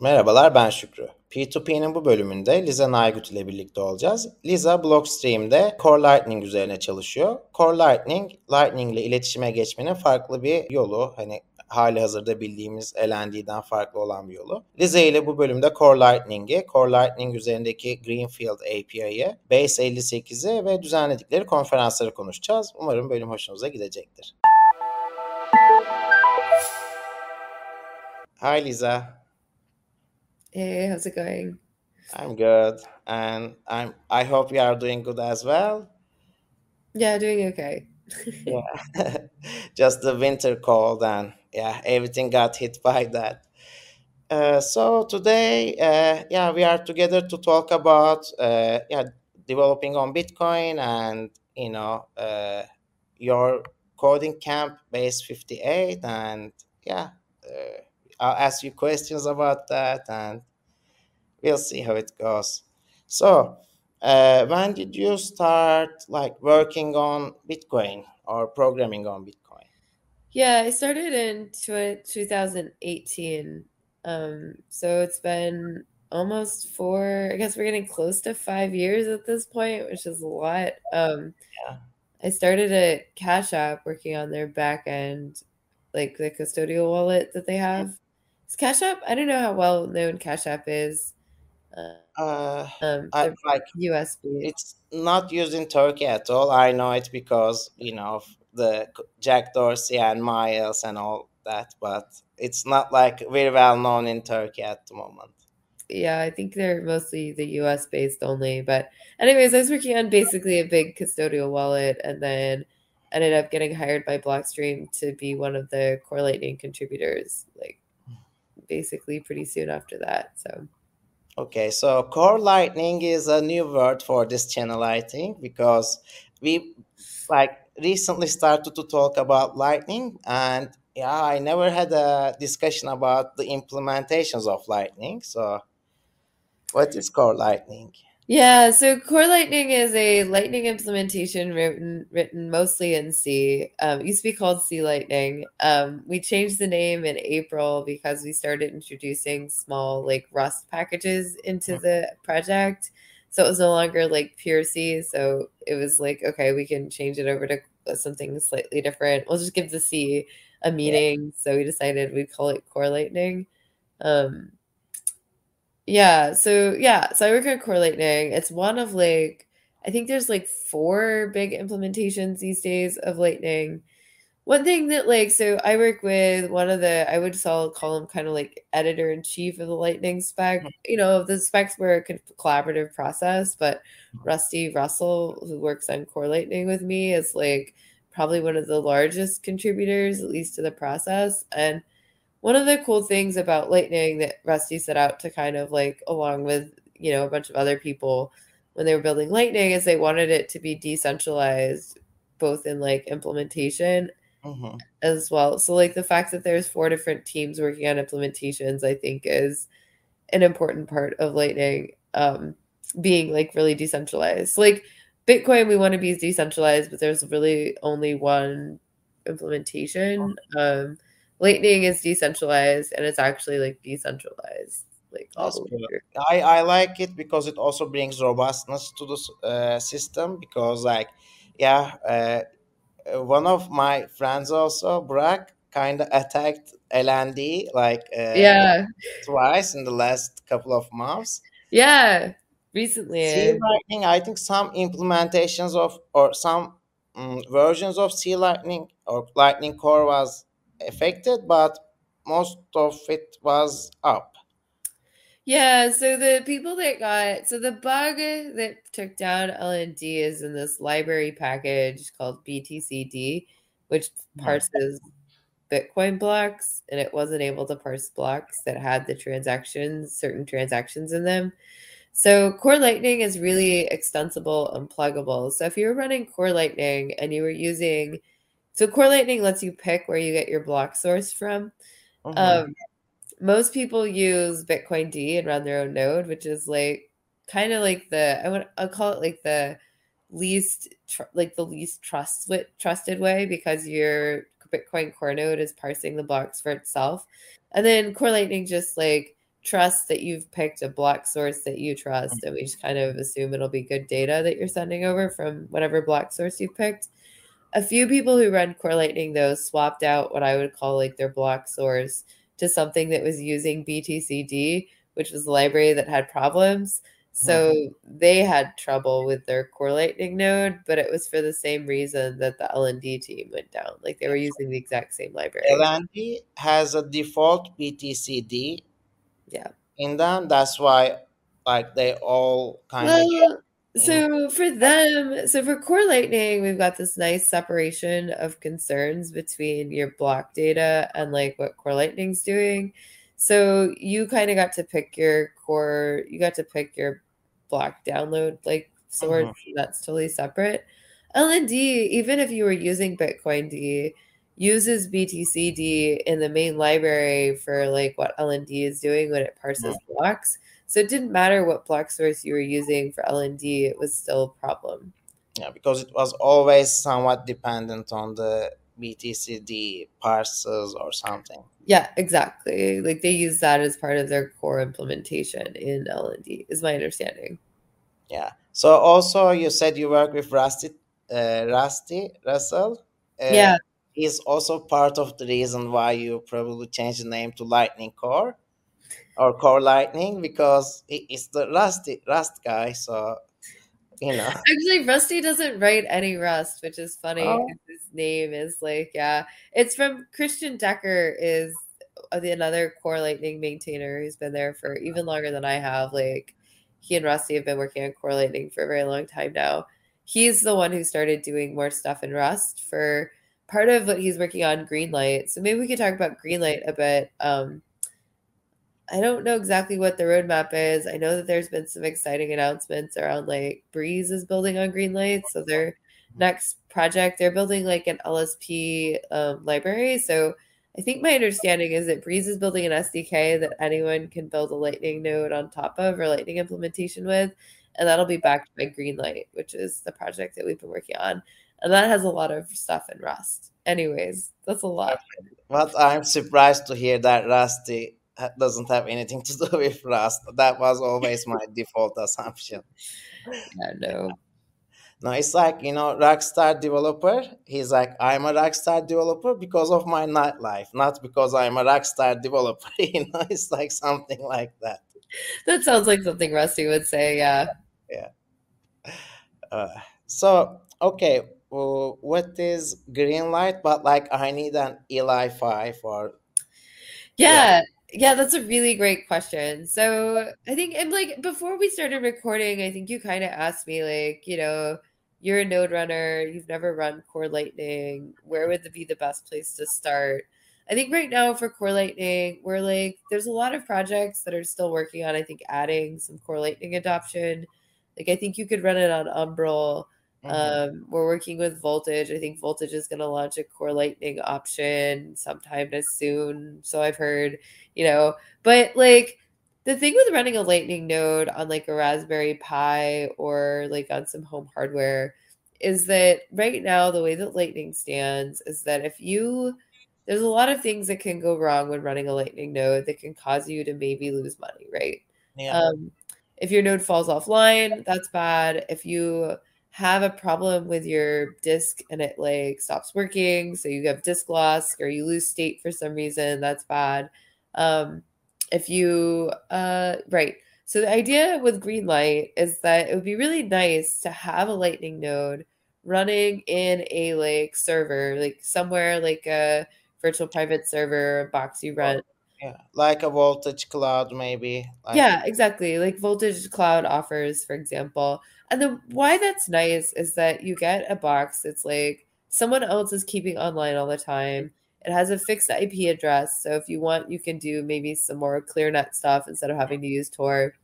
Merhabalar ben Şükrü. P2P'nin bu bölümünde Liza Naygut ile birlikte olacağız. Liza Blockstream'de Core Lightning üzerine çalışıyor. Core Lightning, Lightning ile iletişime geçmenin farklı bir yolu. Hani hali hazırda bildiğimiz LND'den farklı olan bir yolu. Liza ile bu bölümde Core Lightning'i, Core Lightning üzerindeki Greenfield API'yi, Base 58'i ve düzenledikleri konferansları konuşacağız. Umarım bölüm hoşunuza gidecektir. Hi Lisa. Hey, how's it going? I'm good, and I'm. I hope you are doing good as well. Yeah, doing okay. yeah, just the winter cold, and yeah, everything got hit by that. Uh, so today, uh, yeah, we are together to talk about uh, yeah developing on Bitcoin and you know uh, your coding camp base 58 and yeah uh, I'll ask you questions about that and we'll see how it goes. So, uh, when did you start like working on Bitcoin or programming on Bitcoin? Yeah, I started in tw- 2018. Um, so it's been almost four, I guess we're getting close to five years at this point, which is a lot. Um, yeah. I started at Cash App working on their back end, like the custodial wallet that they have. Is Cash App? I don't know how well known Cash App is. Uh, um, I, like USB. It's not used in Turkey at all. I know it because you know the Jack Dorsey and Miles and all that, but it's not like very well known in Turkey at the moment. Yeah, I think they're mostly the US based only. But anyways, I was working on basically a big custodial wallet and then ended up getting hired by Blockstream to be one of the Core Lightning contributors. Like basically pretty soon after that. So Okay, so core lightning is a new word for this channel, I think, because we like recently started to talk about lightning and yeah, I never had a discussion about the implementations of lightning. So what is core lightning? Yeah, so Core Lightning is a Lightning implementation written written mostly in C. Um, it used to be called C Lightning. Um, we changed the name in April because we started introducing small like Rust packages into the project. So it was no longer like pure C. So it was like, okay, we can change it over to something slightly different. We'll just give the C a meaning. Yeah. So we decided we'd call it Core Lightning. Um, yeah. So yeah. So I work on Core Lightning. It's one of like I think there's like four big implementations these days of Lightning. One thing that like so I work with one of the I would call call him kind of like editor in chief of the Lightning spec. Mm. You know, the specs were a collaborative process, but Rusty Russell, who works on Core Lightning with me, is like probably one of the largest contributors, at least to the process. And one of the cool things about Lightning that Rusty set out to kind of like, along with, you know, a bunch of other people when they were building Lightning, is they wanted it to be decentralized, both in like implementation mm-hmm. as well. So, like, the fact that there's four different teams working on implementations, I think, is an important part of Lightning um, being like really decentralized. So, like, Bitcoin, we want to be decentralized, but there's really only one implementation. Um, Lightning is decentralized and it's actually like decentralized. Like all I, I like it because it also brings robustness to the uh, system because like yeah uh, one of my friends also Burak kind of attacked LND like uh, yeah twice in the last couple of months. Yeah, recently. C Lightning, I think some implementations of or some um, versions of C Lightning or Lightning Core was affected, but most of it was up. Yeah, so the people that got so the bug that took down LND is in this library package called BTCD, which hmm. parses Bitcoin blocks, and it wasn't able to parse blocks that had the transactions, certain transactions in them. So Core Lightning is really extensible and pluggable. So if you were running Core Lightning and you were using so Core Lightning lets you pick where you get your block source from. Mm-hmm. Um, most people use Bitcoin D and run their own node, which is like kind of like the I would I'll call it like the least tr- like the least trust with trusted way because your Bitcoin core node is parsing the blocks for itself, and then Core Lightning just like trust that you've picked a block source that you trust, and we just kind of assume it'll be good data that you're sending over from whatever block source you picked. A few people who run Core Lightning though swapped out what I would call like their block source to something that was using BTCD, which was a library that had problems. So mm-hmm. they had trouble with their core lightning node, but it was for the same reason that the LND team went down. Like they were using the exact same library. LND has a default BTCD. Yeah. In them, that's why like they all kind well, of so for them, so for core lightning, we've got this nice separation of concerns between your block data and like what core lightning's doing. So you kind of got to pick your core, you got to pick your block download like source. Mm-hmm. That's totally separate. LND, even if you were using Bitcoin D, uses BTCD in the main library for like what LND is doing when it parses mm-hmm. blocks. So it didn't matter what block source you were using for LND, it was still a problem. Yeah, because it was always somewhat dependent on the BTCD parses or something. Yeah, exactly. Like they use that as part of their core implementation in LND, is my understanding. Yeah. So also you said you work with Rusty, uh, Rusty Russell. Uh, yeah. He's also part of the reason why you probably changed the name to Lightning Core or Core Lightning because it's the Rusty Rust guy. So you know. Actually, Rusty doesn't write any Rust, which is funny. Oh. His name is like, yeah, it's from Christian Decker is another Core Lightning maintainer who's been there for even longer than I have. Like, he and Rusty have been working on Core Lightning for a very long time now. He's the one who started doing more stuff in Rust for part of what he's working on Greenlight. So maybe we could talk about Greenlight a bit. Um, I don't know exactly what the roadmap is. I know that there's been some exciting announcements around like Breeze is building on Greenlight. So their next project, they're building like an LSP um, library. So I think my understanding is that Breeze is building an SDK that anyone can build a Lightning node on top of or Lightning implementation with. And that'll be backed by Greenlight, which is the project that we've been working on. And that has a lot of stuff in Rust. Anyways, that's a lot. But I'm surprised to hear that Rusty doesn't have anything to do with Rust. That was always my default assumption. Yeah, no. It's like, you know, Rockstar developer. He's like, I'm a Rockstar developer because of my nightlife, not because I'm a Rockstar developer. you know, it's like something like that. That sounds like something Rusty would say, yeah. Yeah. Uh, so, okay, well, what is Greenlight? But like, I need an Eli 5 or. Yeah. yeah yeah, that's a really great question. So I think, and like before we started recording, I think you kind of asked me, like, you know, you're a node runner, you've never run Core Lightning. Where would be the best place to start? I think right now for Core Lightning, we're like, there's a lot of projects that are still working on, I think, adding some Core Lightning adoption. Like, I think you could run it on Umbrel. Mm-hmm. Um, we're working with Voltage. I think Voltage is going to launch a Core Lightning option sometime as soon. So I've heard you know. But like the thing with running a Lightning node on like a Raspberry Pi or like on some home hardware is that right now the way that Lightning stands is that if you there's a lot of things that can go wrong when running a Lightning node that can cause you to maybe lose money, right? Yeah. Um, if your node falls offline, that's bad. If you have a problem with your disk and it like stops working, so you have disk loss or you lose state for some reason, that's bad. Um, if you, uh, right. So the idea with green light is that it would be really nice to have a Lightning node running in a like server, like somewhere like a virtual private server box you rent. Yeah, like a voltage cloud, maybe. Like- yeah, exactly. Like voltage cloud offers, for example. And the why that's nice is that you get a box that's like someone else is keeping online all the time. It has a fixed IP address. So if you want, you can do maybe some more ClearNet stuff instead of having to use Tor.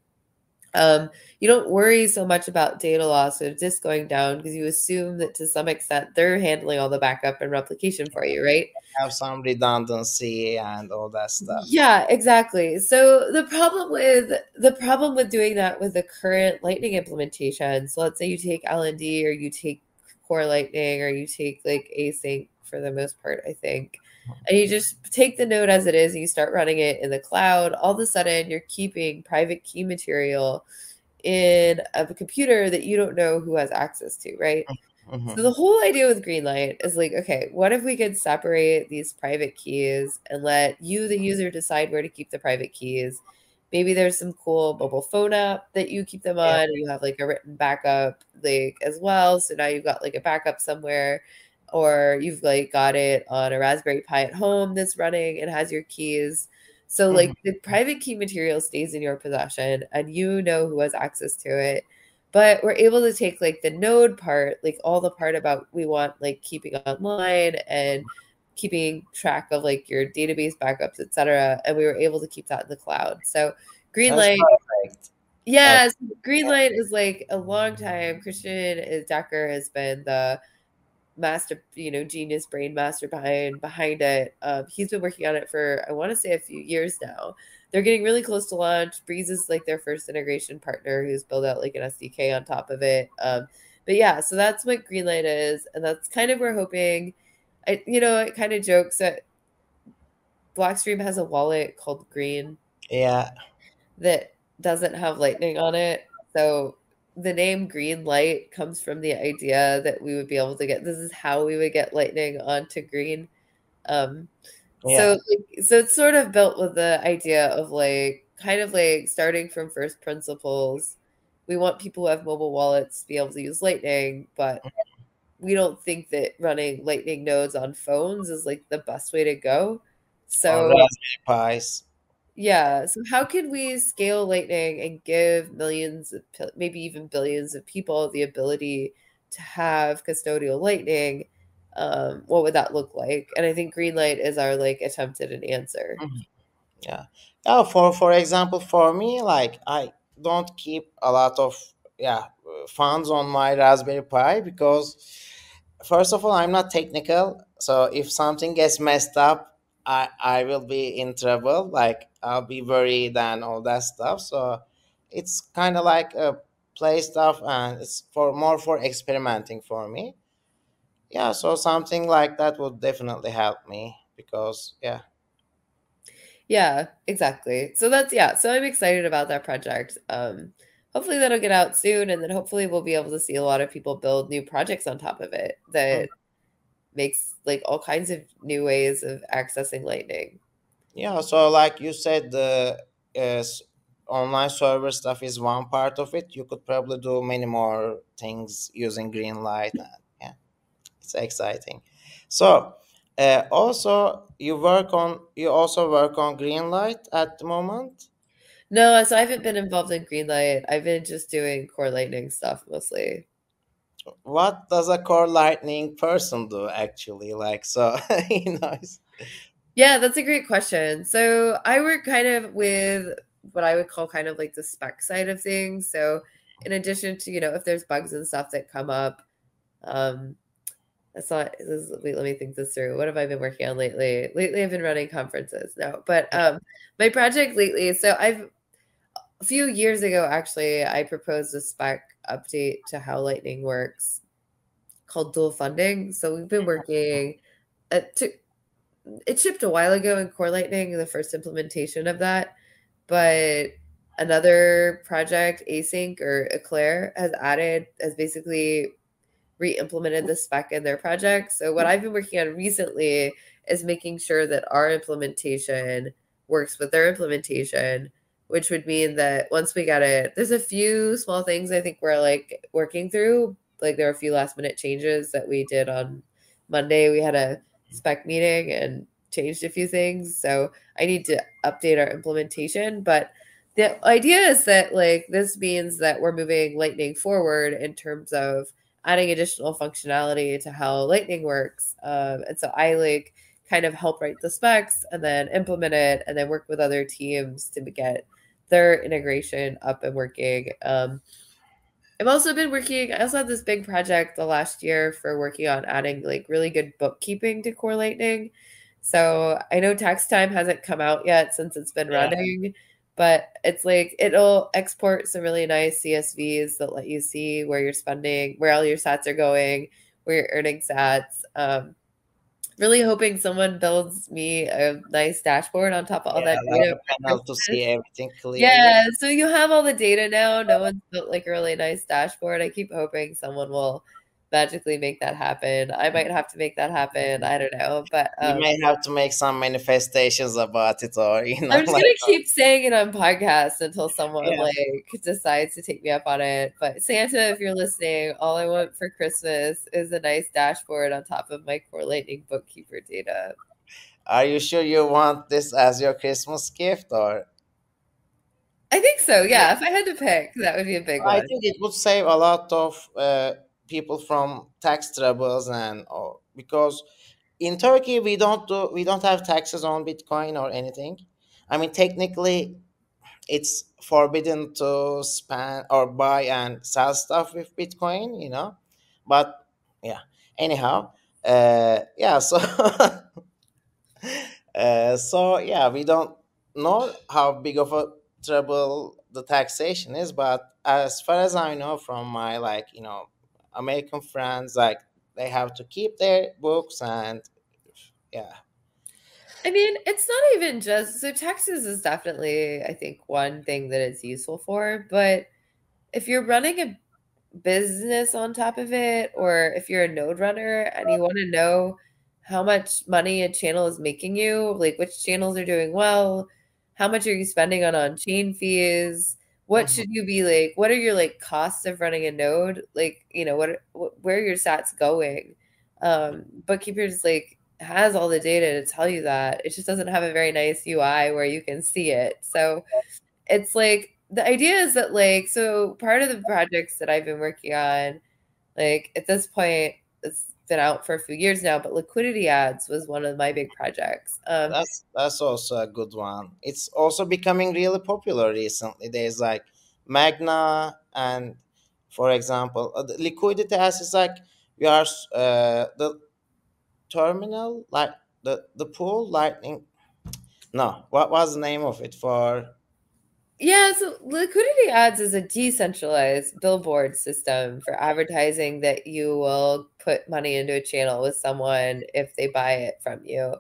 Um, you don't worry so much about data loss or disk going down because you assume that to some extent they're handling all the backup and replication for you, right? Have some redundancy and all that stuff. Yeah, exactly. So the problem with the problem with doing that with the current Lightning implementation, so let's say you take LND or you take Core Lightning or you take like ACINQ for the most part, I think and you just take the node as it is and you start running it in the cloud, all of a sudden you're keeping private key material in a computer that you don't know who has access to, right? Mm-hmm. So the whole idea with Greenlight is like, okay, what if we could separate these private keys and let you, the user, decide where to keep the private keys? Maybe there's some cool mobile phone app that you keep them on, yeah. and you have like a written backup like as well. So now you've got like a backup somewhere, or you've like got it on a Raspberry Pi at home that's running and has your keys. So like mm-hmm. the private key material stays in your possession and you know who has access to it. But we're able to take like the node part, like all the part about we want like keeping online and keeping track of like your database backups, etc. And we were able to keep that in the cloud. So Greenlight Yes, Greenlight is like a long time. Christian Decker has been the master, you know, genius brain master behind behind it. Um, he's been working on it for I want to say a few years now. They're getting really close to launch. Breeze is like their first integration partner who's built out like an SDK on top of it. Um, but yeah, so that's what Greenlight is, and that's kind of we're hoping. I, you know, it kind of jokes that Blockstream has a wallet called Green. Yeah. That doesn't have lightning on it. So the name green light comes from the idea that we would be able to get this is how we would get lightning onto green um yeah. so like, so it's sort of built with the idea of like kind of like starting from first principles we want people who have mobile wallets to be able to use lightning but we don't think that running lightning nodes on phones is like the best way to go so Pis. Yeah. So how can we scale Lightning and give millions, of, maybe even billions of people the ability to have custodial Lightning? Um, what would that look like? And I think Greenlight is our like attempt at an answer. Mm-hmm. Yeah. Oh, for for example, for me, like I don't keep a lot of yeah funds on my Raspberry Pi because first of all, I'm not technical. So if something gets messed up, I I will be in trouble. Like I'll be worried and all that stuff. So it's kind of like a play stuff, and it's for more for experimenting for me. Yeah, so something like that would definitely help me because yeah. Yeah, exactly. So that's yeah. So I'm excited about that project. Um, hopefully that'll get out soon, and then hopefully we'll be able to see a lot of people build new projects on top of it that makes like all kinds of new ways of accessing lightning. Yeah so like you said the uh, online server stuff is one part of it. You could probably do many more things using greenlight yeah it's exciting. So uh, also you work on you also work on greenlight at the moment? No so i haven't been involved in greenlight i've been just doing core lightning stuff mostly what does a core lightning person do actually? Like so you know yeah that's a great question. So i work kind of with what i would call kind of like the spec side of things. So in addition to you know if there's bugs and stuff that come up um that's not this, wait let me think this through. What have i been working on lately? Lately i've been running conferences. No but um my project lately so i've a few years ago actually i proposed a spec update to how Lightning works called dual funding. So we've been mm-hmm. working. Uh, it took it shipped a while ago in Core Lightning, the first implementation of that, but another project, ACINQ or Eclair, has added has basically re-implemented the spec in their project. So what I've been working on recently is making sure that our implementation works with their implementation which would mean that once we got it, there's a few small things I think we're like working through. Like there are a few last minute changes that we did on Monday. We had a spec meeting and changed a few things. So I need to update our implementation. But the idea is that like this means that we're moving Lightning forward in terms of adding additional functionality to how Lightning works. Um, and so I like kind of help write the specs and then implement it and then work with other teams to get their integration up and working. Um, I've also been working, I also had this big project the last year for working on adding like really good bookkeeping to Core Lightning. So I know tax time hasn't come out yet since it's been yeah. running, but it's like it'll export some really nice CSVs that let you see where you're spending, where all your sats are going, where you're earning sats. Um, really hoping someone builds me a nice dashboard on top of all Yeah, that data. panel to see everything clearly. Yeah, so you have all the data now. No one's built like a really nice dashboard. I keep hoping someone will magically make that happen. I might have to make that happen. I don't know, but You um, may have to make some manifestations about it, or you know, I'm just like, gonna keep saying it on podcasts until someone Yeah. like decides to take me up on it. But Santa, if you're listening, all I want for Christmas is a nice dashboard on top of my core lightning bookkeeper data. are you sure you want this as your Christmas gift, or I think so. Yeah, if I had to pick, that would be a big I one. I think it would save a lot of uh, people from tax troubles and or because in Turkey we don't do we don't have taxes on Bitcoin or anything. I mean, technically, it's forbidden to spend or buy and sell stuff with Bitcoin, you know. But yeah, anyhow, uh, yeah. So, uh, so yeah, we don't know how big of a trouble the taxation is, but as far as I know from my like you know American friends, like they have to keep their books and yeah, I mean, it's not even just so taxes is definitely, I think, one thing that it's useful for. But if you're running a business on top of it, or if you're a node runner and you want to know how much money a channel is making you, like which channels are doing well, how much are you spending on on-chain fees? What Mhm. should you be like? What are your like costs of running a node? Like, you know, what, what where are your sats going? Um, Bookkeepers like has all the data to tell you that. It just doesn't have a very nice UI where you can see it. So it's like the idea is that like so part of the projects that I've been working on, like at this point, it's been out for a few years now, but liquidity ads was one of my big projects. Um, That's that's also a good one. It's also becoming really popular recently. There's like Magma and, for example, uh, liquidity as is like we are uh, the terminal like the the pool lightning. No, what was the name of it for? Yeah, so liquidity ads is a decentralized billboard system for advertising that you will put money into a channel with someone if they buy it from you.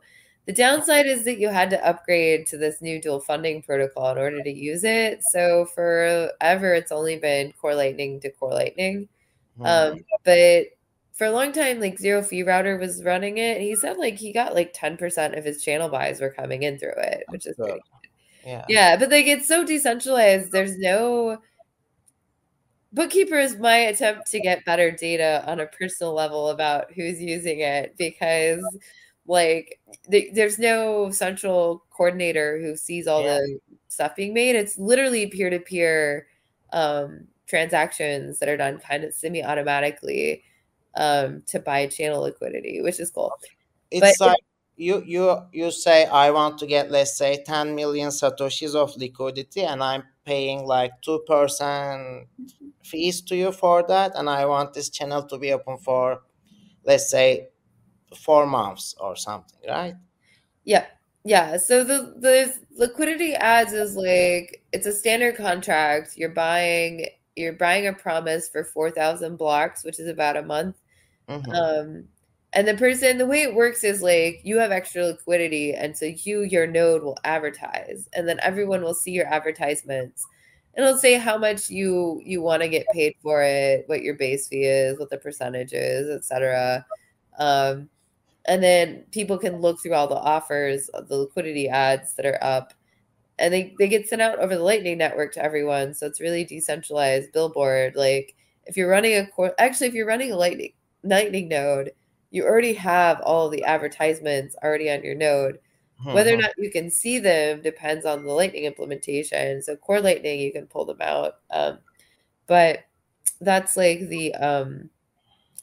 The downside is that you had to upgrade to this new dual funding protocol in order to use it. So forever, it's only been Core Lightning to Core Lightning. Hmm. Um, but for a long time, like Zero Fee Router was running it. He said like he got like 10% of his channel buys were coming in through it, which is Good. Yeah. yeah, but like it's so decentralized. There's no bookkeeper is my attempt to get better data on a personal level about who's using it because like th- there's no central coordinator who sees all Yeah. the stuff being made. It's literally peer-to-peer um, transactions that are done kind of semi-automatically um, to buy channel liquidity, which is cool. It's But- like you you you say I want to get let's say 10 million satoshis of liquidity and I'm paying like 2% fees to you for that and I want this channel to be open for let's say 4 months or something, right? Yeah. Yeah. So the the liquidity ads is like it's a standard contract. You're buying you're buying a promise for 4,000 blocks, which is about a month. Mhm. Um and the person the way it works is like you have extra liquidity and so you your node will advertise and then everyone will see your advertisements and it'll say how much you you want to get paid for it, what your base fee is, what the percentage is, etc. Um and then people can look through all the offers the liquidity ads that are up and they, they get sent out over the lightning network to everyone so it's really decentralized billboard like if you're running a actually if you're running a lightning lightning node you already have all the advertisements already on your node. Whether or Mhm. not you can see them depends on the lightning implementation. So core lightning you can pull them out um, but that's like the um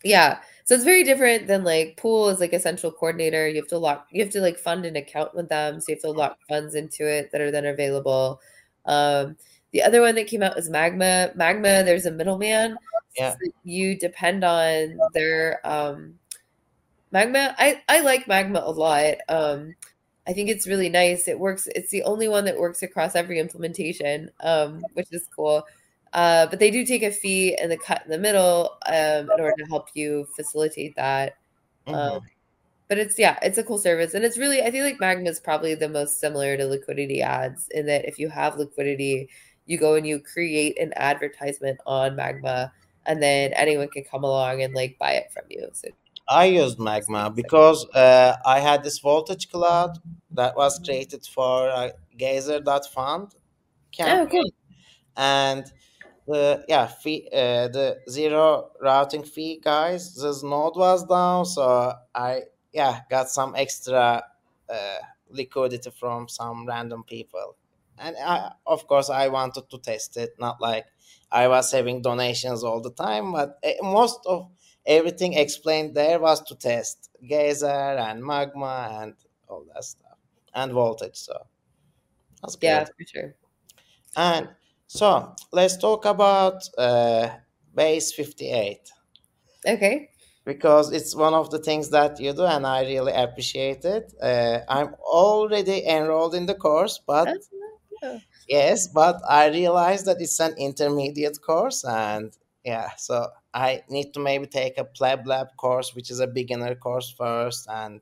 yeah. So it's very different than like pool is like a central coordinator. You have to lock you have to like fund an account with them. So you have to lock funds into it that are then available. Um the other one that came out was magma. Magma there's a middleman. Yeah. so you depend on their um magma i i like magma a lot um i think it's really nice it works it's the only one that works across every implementation um which is cool uh, but they do take a fee and the cut in the middle um, in order to help you facilitate that. Mhm. Um, but it's yeah, it's a cool service, and it's really I feel like Magma is probably the most similar to liquidity ads in that if you have liquidity, you go and you create an advertisement on Magma, and then anyone can come along and like buy it from you. So I used Magma because uh, I had this voltage cloud that was created for uh, Geyser.fund oh, cool. and the yeah fee uh, the zero routing fee guys this node was down so i yeah got some extra uh, liquidity from some random people. And I, of course i wanted to test it not like i was having donations all the time but eh, most of everything explained there was to test geyser and magma and all that stuff and voltage so that's Yeah, for sure. and so let's talk about uh, base 58 Okay. because it's one of the things that you do and I really appreciate it. Uh, I'm already enrolled in the course, but yes, but I realized that it's an intermediate course and yeah, so I need to maybe take a Pleb Lab course, which is a beginner course first. And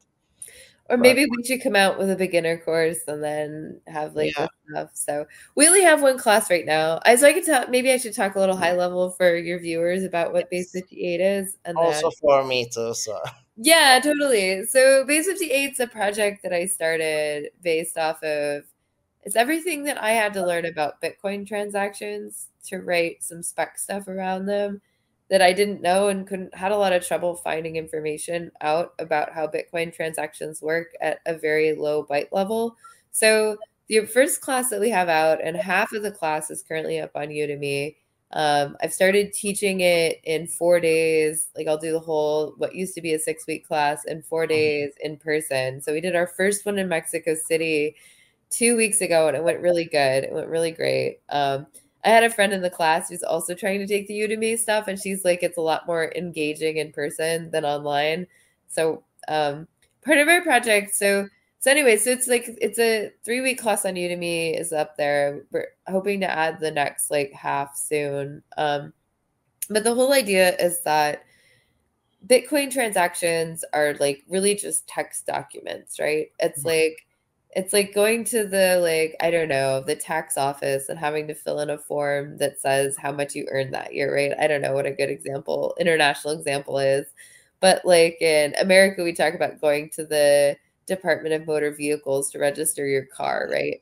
Or maybe we should come out with a beginner course and then have like yeah, stuff. So we only have one class right now. I so I could talk maybe I should talk a little high mm-hmm. level for your viewers about what Base yes, 58 is and then also for me too. So yeah, totally. So Base 58 is a project that I started based off of it's everything that I had to learn about Bitcoin transactions to write some spec stuff around them that I didn't know and couldn't had a lot of trouble finding information out about how Bitcoin transactions work at a very low byte level. So the first class that we have out, and half of the class is currently up on Udemy. Um, I've started teaching it in four days. Like I'll do the whole what used to be a six week class in four Mhm. days in person. So we did our first one in Mexico City two weeks ago, and it went really good. It went really great. Um, I had a friend in the class who's also trying to take the Udemy stuff, and she's like, it's a lot more engaging in person than online. So, um, part of our project. So, so anyway, so it's like it's a three week class on Udemy is up there. We're hoping to add the next like half soon. Um, but the whole idea is that Bitcoin transactions are like really just text documents, right? It's like it's like going to the like I don't know, the tax office and having to fill in a form that says how much you earned that year, right? I don't know what a good example, international example is. But like in America we talk about going to the Department of Motor Vehicles to register your car, right?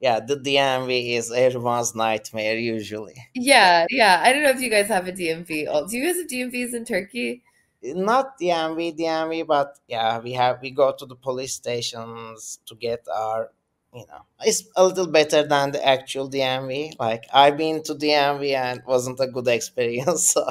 yeah, the DMV is everyone's nightmare usually. Yeah, yeah. I don't know if you guys have a DMV. Oh, do you guys have DMVs in Turkey? Not DMV, DMV, but yeah, we have we go to the police stations to get our, you know, it's a little better than the actual DMV. Like I've been to DMV and wasn't a good experience. So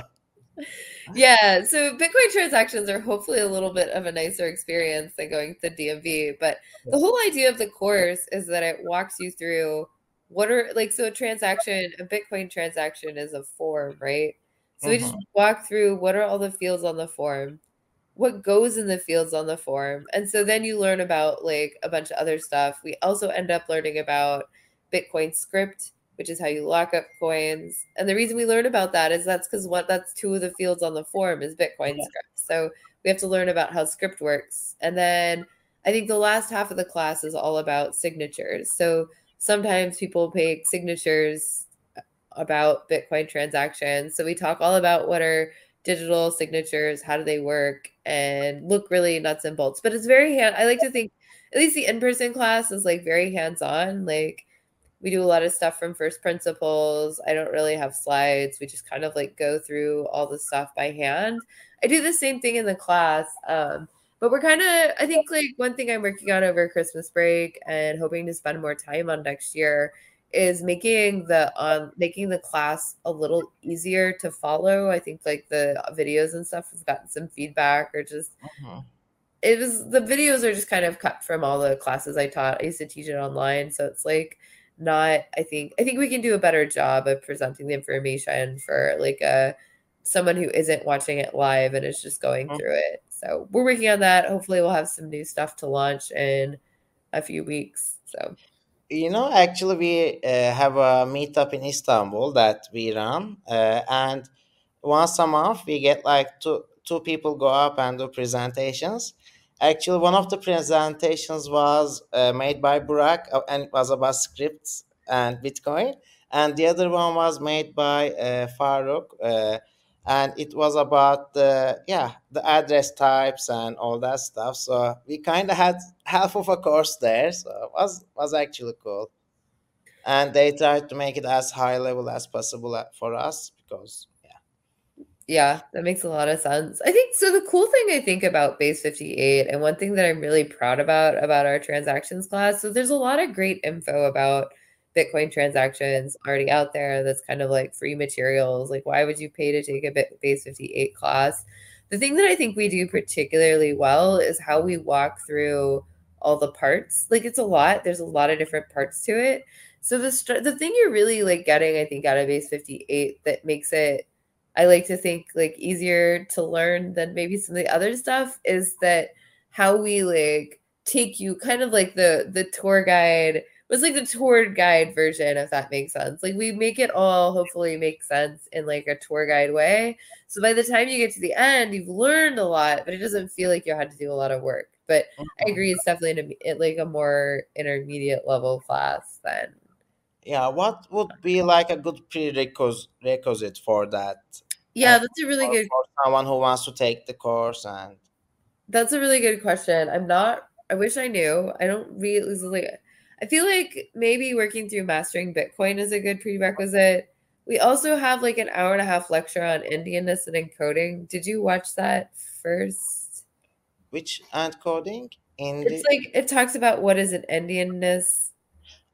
Yeah, so Bitcoin transactions are hopefully a little bit of a nicer experience than going to DMV, but the whole idea of the course is that it walks you through what are like so a transaction, a Bitcoin transaction is a form, right? So we just Mhm. walk through what are all the fields on the form, what goes in the fields on the form. And so then you learn about like a bunch of other stuff. We also end up learning about Bitcoin script, which is how you lock up coins. And the reason we learn about that is that's because what that's two of the fields on the form is Bitcoin yeah, script. So we have to learn about how script works. And then I think the last half of the class is all about signatures. So sometimes people make signatures about Bitcoin transactions. So we talk all about what are digital signatures, how do they work, and look really nuts and bolts. But it's very hand. I like to think at least the in-person class is like very hands-on. Like we do a lot of stuff from first principles. I don't really have slides. We just kind of like go through all the stuff by hand. I do the same thing in the class. Um, but we're kind of, I think, like one thing I'm working on over Christmas break and hoping to spend more time on next year is making the um making the class a little easier to follow. I think like the videos and stuff have gotten some feedback or just mhm. it was the videos are just kind of cut from all the classes I taught. I used to teach it online, so it's like not I think I think we can do a better job of presenting the information for like a someone who isn't watching it live and is just going mhm. through it. So we're working on that. Hopefully we'll have some new stuff to launch in a few weeks. So You know, actually, we uh, have a meetup in Istanbul that we run, uh, and once a month we get like two two people go up and do presentations, Actually, one of the presentations was uh, made by Burak uh, and it was about scripts and Bitcoin, and the other one was made by uh, Farouk, uh, and it was about the yeah the address types and all that stuff. So we kind of had half of a course there, so it was was actually cool. And they tried to make it as high level as possible uh, for us because yeah. Yeah, that makes a lot of sense. I think so. The cool thing I think about Base 58, and one thing that I'm really proud about about our transactions class, so there's a lot of great info about Bitcoin transactions already out there that's kind of like free materials. Like, why would you pay to take a Bit Base 58 class? The thing that I think we do particularly well is how we walk through all the parts. Like, it's a lot, there's a lot of different parts to it. So the st- the thing you're really like getting, I think, out of Base 58 that makes it I like to think like easier to learn than maybe some of the other stuff is that how we like take you kind of like the the tour guide was like the tour guide version if that makes sense. Like we make it all hopefully make sense in like a tour guide way. So by the time you get to the end you've learned a lot but it doesn't feel like you had to do a lot of work. But i mm-hmm. agree it's definitely an, like a more intermediate level class than yeah what would be like a good prerequisite for that? Yeah, that's a really for, good for someone who wants to take the course and that's a really good question. I'm not I wish I knew. I don't really I feel like maybe working through mastering Bitcoin is a good prerequisite. We also have like an hour and a half lecture on endianness and encoding. Did you watch that first? which encoding in It's like it talks about what is an endianness.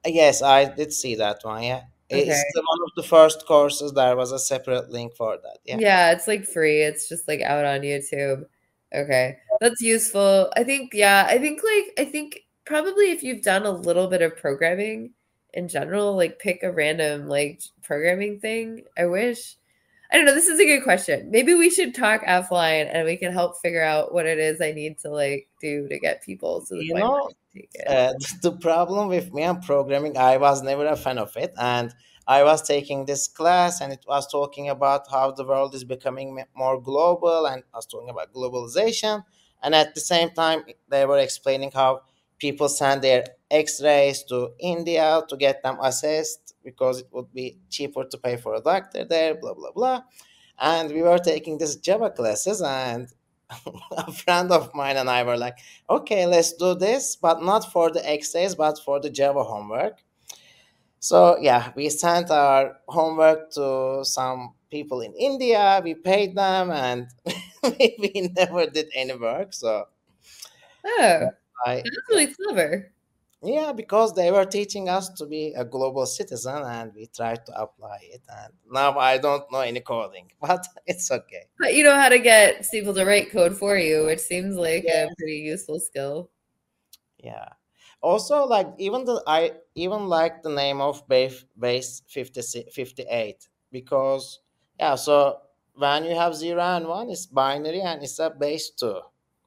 Uh, yes i did see that one yeah Okay. it's one of the first courses there was a separate link for that yeah Yeah, it's like free. It's just like out on YouTube. Okay. That's useful. I think, yeah, I think like, I think probably if you've done a little bit of programming in general, like pick a random like programming thing. I wish. I don't know. This is a good question. Maybe we should talk offline and we can help figure out what it is I need to like do to get people to the you point know they take it. uh, the problem with me and programming i was never a fan of it and i was taking this class and it was talking about how the world is becoming more global and I was talking about globalization and at the same time they were explaining how people send their x-rays to india to get them assessed because it would be cheaper to pay for a doctor there blah blah blah and we were taking this java classes and a friend of mine and i were like okay let's do this but not for the x-rays but for the java homework so yeah, we sent our homework to some people in India. We paid them, and we, we never did any work. So Oh, I that's really clever. yeah, because they were teaching us to be a global citizen, and we tried to apply it. And now I don't know any coding, but it's okay. But you know how to get people to write code for you, which seems like Yeah, a pretty useful skill. yeah. Also, like even the I even like the name of base base 50, 58 because yeah. So when you have zero and one, it's binary and it's a base two.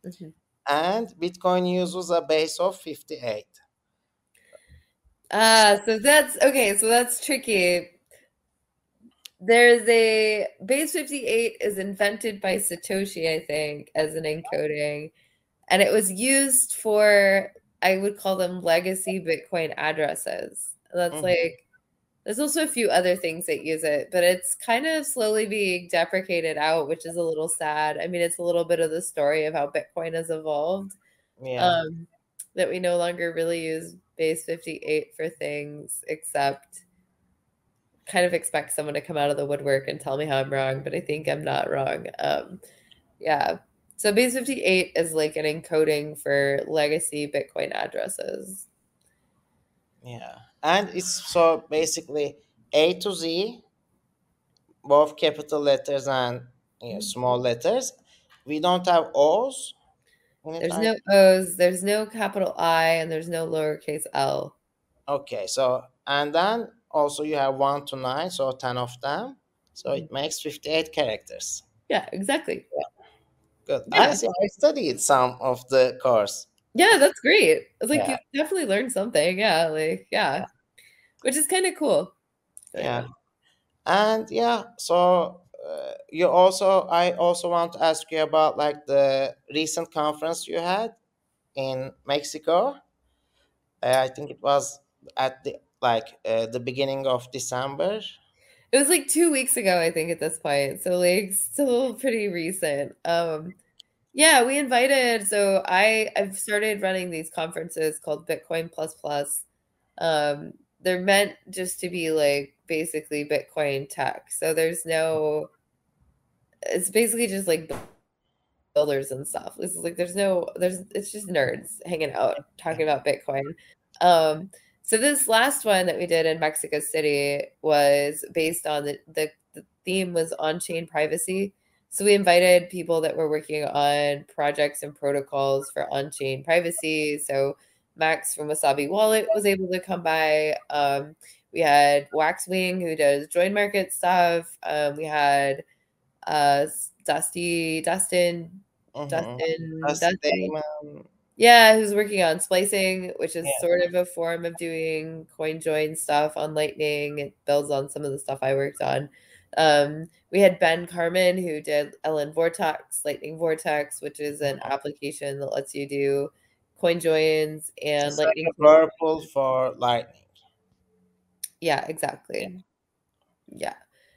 Mhm. And Bitcoin uses a base of 58. Ah, so that's okay. So that's tricky. There's a base 58 is invented by Satoshi, I think, as an encoding, and it was used for, I would call them legacy Bitcoin addresses. That's Mhm. like, there's also a few other things that use it, but it's kind of slowly being deprecated out, which is a little sad. I mean, it's a little bit of the story of how Bitcoin has evolved Yeah, um, that we no longer really use base 58 for things except kind of expect someone to come out of the woodwork and tell me how I'm wrong, but I think I'm not wrong. Um, yeah. So base 58 is like an encoding for legacy Bitcoin addresses. Yeah. And it's so basically A to Z, both capital letters and you know, small letters. We don't have O's. There's no O's, there's no capital I, and there's no lowercase l. Okay, so and then also you have 1 to 9, so 10 of them. So it mm-hmm. makes 58 characters. Yeah, exactly. Good. I Yeah. see. I studied some of the course. Yeah, that's great. It's like Yeah, you definitely learned something. Yeah, like yeah, yeah, which is kind of cool. So yeah. yeah. And yeah, so uh, you also, I also want to ask you about like the recent conference you had. in Mexico. Uh, I think it was at the like uh, the beginning of December. It was like two weeks ago, I think, at this point. So like still pretty recent. Um yeah, we invited so I I've started running these conferences called Bitcoin Plus Plus. Um they're meant just to be like basically Bitcoin tech. So there's no it's basically just like builders and stuff. This is like there's no there's it's just nerds hanging out talking about Bitcoin. Um so this last one that we did in Mexico City was based on the, the, the theme was on-chain privacy. So we invited people that were working on projects and protocols for on-chain privacy. So Max from Wasabi Wallet was able to come by. Um, we had Waxwing who does JoinMarket stuff. Um, we had uh, Dusty Dustin Mhm. Dustin Dustin Daemon. yeah, who's working on splicing, which is Yeah. sort of a form of doing coin join stuff on Lightning. It builds on some of the stuff I worked on. Um, we had Ben Carman who did LN Vortex, Lightning Vortex, which is an application that lets you do coin joins and It's like Lightning. purple for lightning. Yeah, exactly. Yeah.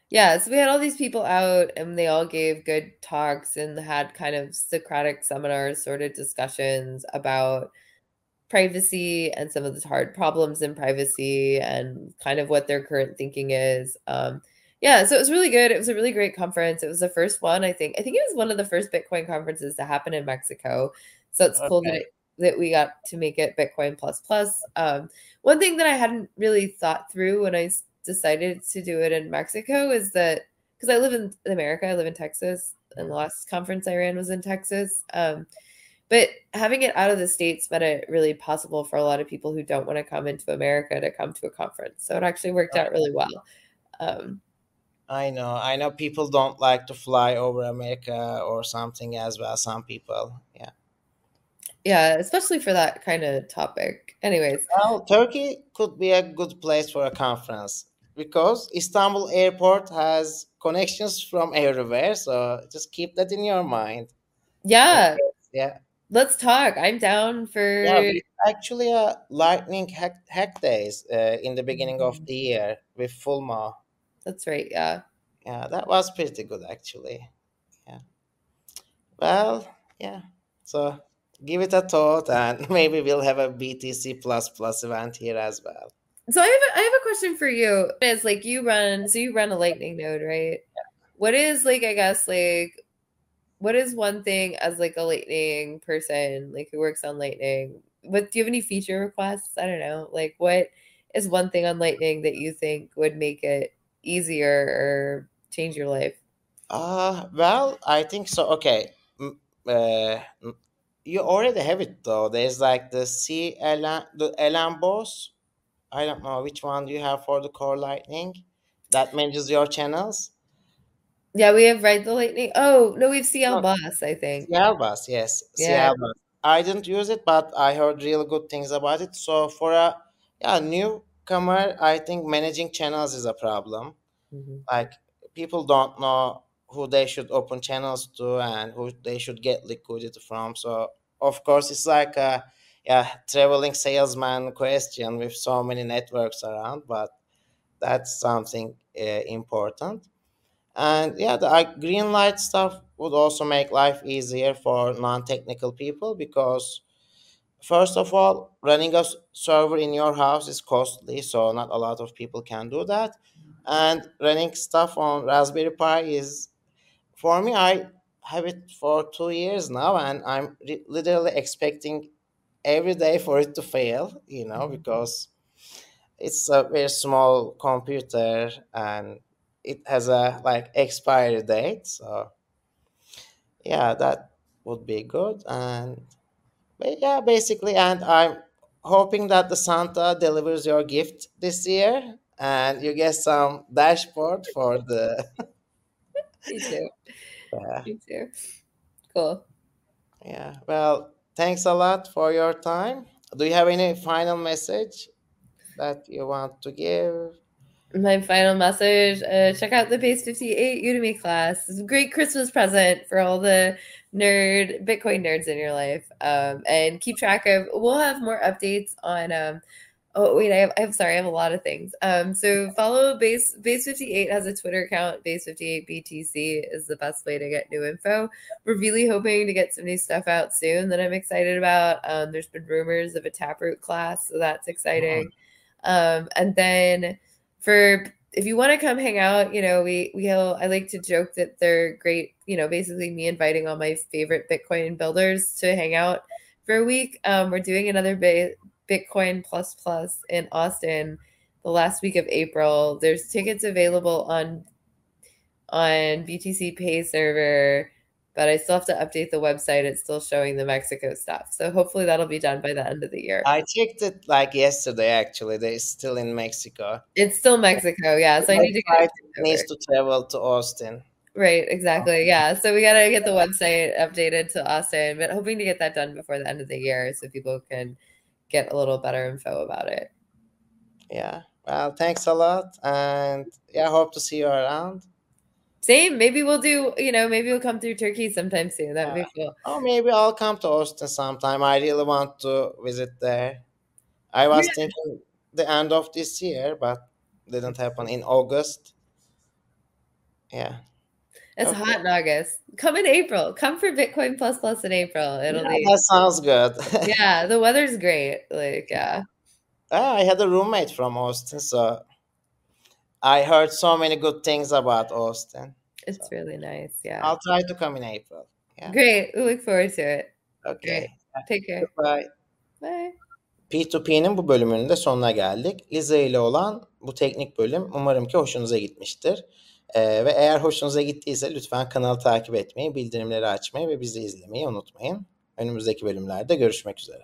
Yeah. So we had all these people out and they all gave good talks and had kind of Socratic seminars, sort of discussions about privacy and some of the hard problems in privacy and kind of what their current thinking is. Um, yeah, so it was really good. It was a really great conference. It was the first one, I think. I think it was one of the first Bitcoin conferences to happen in Mexico. So it's cool that it, that we got to make it Bitcoin plus plus. Um, one thing that I hadn't really thought through when I decided to do it in Mexico is that because I live in America, I live in Texas, and the last conference I ran was in Texas. Um, but having it out of the states made it really possible for a lot of people who don't want to come into America to come to a conference. So it actually worked out really well. Um, I know. I know people don't like to fly over America or something as well. Some people, yeah. yeah, especially for that kind of topic. Anyways, Well, Turkey could be a good place for a conference because Istanbul airport has connections from everywhere. So just keep that in your mind. yeah, Yeah. let's talk. I'm down for. Yeah, actually a lightning hack, hack days uh, in the beginning of the year with full Fulmo. That's right. Yeah. Yeah, that was pretty good actually. Yeah. Well, yeah. So give it a thought, and maybe we'll have a BTC plus plus event here as well. So I have a, I have a question for you. It's like you run, so you run a Lightning node, right? What is like, I guess, like, what is one thing as like a Lightning person, like who works on Lightning? What do you have any feature requests? I don't know. Like, what is one thing on Lightning that you think would make it easier or change your life? Uh, well, I think so. Okay. Uh, you already have it though. There's like the CLN, the Elan boss. I don't know which one you have for the core lightning that manages your channels. Yeah, we have Ride the Lightning. Oh, no, we have CL No, Boss, I think. CLBOSS, yes, Yeah. CLBOSS. I didn't use it, but I heard real good things about it. So for a yeah newcomer, I think managing channels is a problem. Mhm. Like people don't know who they should open channels to and who they should get liquidity from. So of course, it's like a yeah traveling salesman question with so many networks around, but that's something uh, important. And yeah, the uh, Greenlight stuff would also make life easier for non-technical people because first of all, running a server in your house is costly, so not a lot of people can do that. And running stuff on Raspberry Pi is for me. I have it for two years now, and I'm re- literally expecting every day for it to fail. You know, mm-hmm. because it's a very small computer and it has a like expiry date. So yeah, that would be good. And but yeah, basically, and I'm hoping that the Santa delivers your gift this year and you get some dashboard for the Me too. yeah. Me too. Cool. yeah. Well, thanks a lot for your time. Do you have any final message that you want to give? My final message uh, check out the Base 58 Udemy class. It's a great Christmas present for all the nerd, Bitcoin nerds in your life. Um, and keep track of, we'll have more updates on, um, oh wait, I have, I'm sorry, I have a lot of things. Um, so follow base, base 58 has a Twitter account, base 58 BTC is the best way to get new info. We're really hoping to get some new stuff out soon that I'm excited about. Um, there's been rumors of a Taproot class, so that's exciting. Um, and then for if you want to come hang out, you know, we we have, I like to joke that they're great, you know, basically me inviting all my favorite Bitcoin builders to hang out for a week. Um, we're doing another ba- Bitcoin plus plus in Austin the last week of April. There's tickets available on on BTCPay Server, but I still have to update the website. It's still showing the Mexico stuff. So hopefully that'll be done by the end of the year. I checked it like yesterday. Actually, they're still in Mexico. It's still Mexico, yeah. So I need to get needs to travel to Austin. Right, exactly. Yeah. So we got to get the website updated to Austin, but hoping to get that done before the end of the year so people can get a little better info about it. Yeah. Well, thanks a lot. And yeah, hope to see you around. Same. Maybe we'll do, you know, maybe we'll come through Turkey sometime soon. That'd be cool. Oh, maybe I'll come to Austin sometime. I really want to visit there. I was yeah. thinking the end of this year, but didn't happen in August. Yeah. It's okay. hot in August. Come in April. Come for Bitcoin plus plus in April. It'll yeah, be that sounds good. yeah, the weather's great. Like, yeah. Ah, I had a roommate from Austin, so I heard so many good things about Austin. It's so. really nice. Yeah. I'll try to come in April. Yeah. Great. We look forward to it. Okay. Great. Take care. Bye. Bye. P2P'nin bu bölümünün de sonuna geldik. Lize ile olan bu teknik bölüm umarım ki hoşunuza gitmiştir. Ee, ve eğer hoşunuza gittiyse lütfen kanalı takip etmeyi, bildirimleri açmayı ve bizi izlemeyi unutmayın. Önümüzdeki bölümlerde görüşmek üzere.